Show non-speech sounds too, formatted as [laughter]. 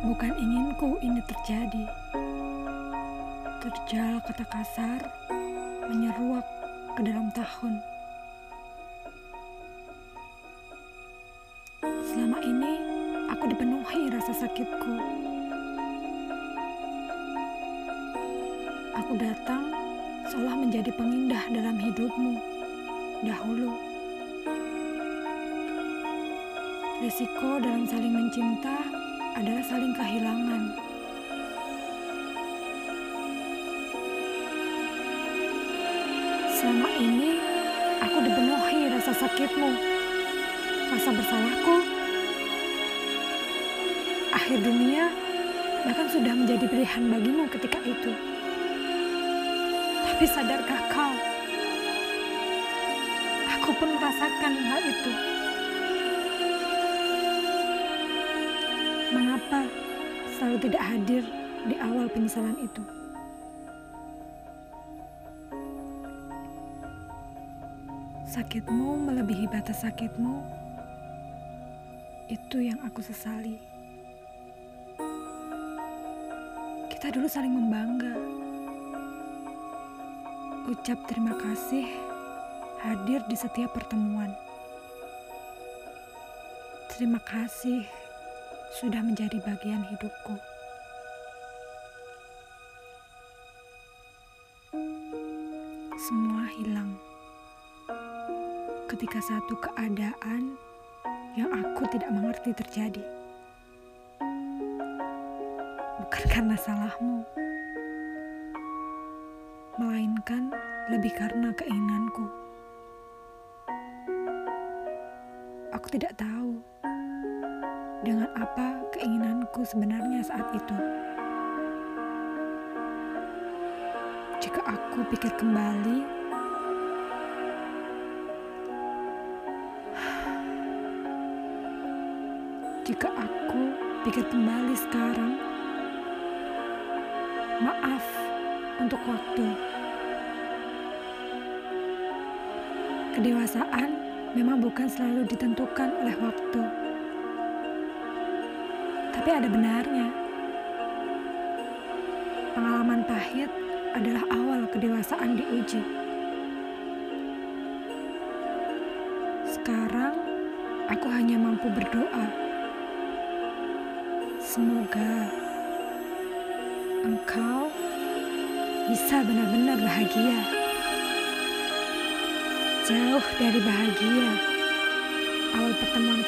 Bukan inginku ini terjadi. Terjal kata kasar menyeruak ke dalam tahun. Selama ini aku dipenuhi rasa sakitku. Aku datang seolah menjadi pengindah dalam hidupmu dahulu. Risiko dalam saling mencinta adalah saling kehilangan. Selama ini aku dipenuhi rasa sakitmu, rasa bersalahku. Akhir dunia bahkan sudah menjadi pilihan bagimu ketika itu. Tapi sadarkah kau? Aku pun merasakan hal itu. Mengapa selalu tidak hadir di awal penyesalan itu? Sakitmu melebihi batas sakitmu. Itu yang aku sesali. Kita dulu saling membangga. Ucap terima kasih hadir di setiap pertemuan. Terima kasih sudah menjadi bagian hidupku. Semua hilang ketika satu keadaan yang aku tidak mengerti terjadi. Bukan [laughs] karena salahmu, melainkan lebih karena keinginanku. Aku tidak tahu dengan apa keinginanku sebenarnya saat itu. Jika aku pikir kembali, jika aku pikir kembali sekarang, maaf untuk waktu. Kedewasaan memang bukan selalu ditentukan oleh waktu tapi ada benarnya. Pengalaman pahit adalah awal kedewasaan diuji. Sekarang aku hanya mampu berdoa. Semoga engkau bisa benar-benar bahagia. Jauh dari bahagia awal pertemuan.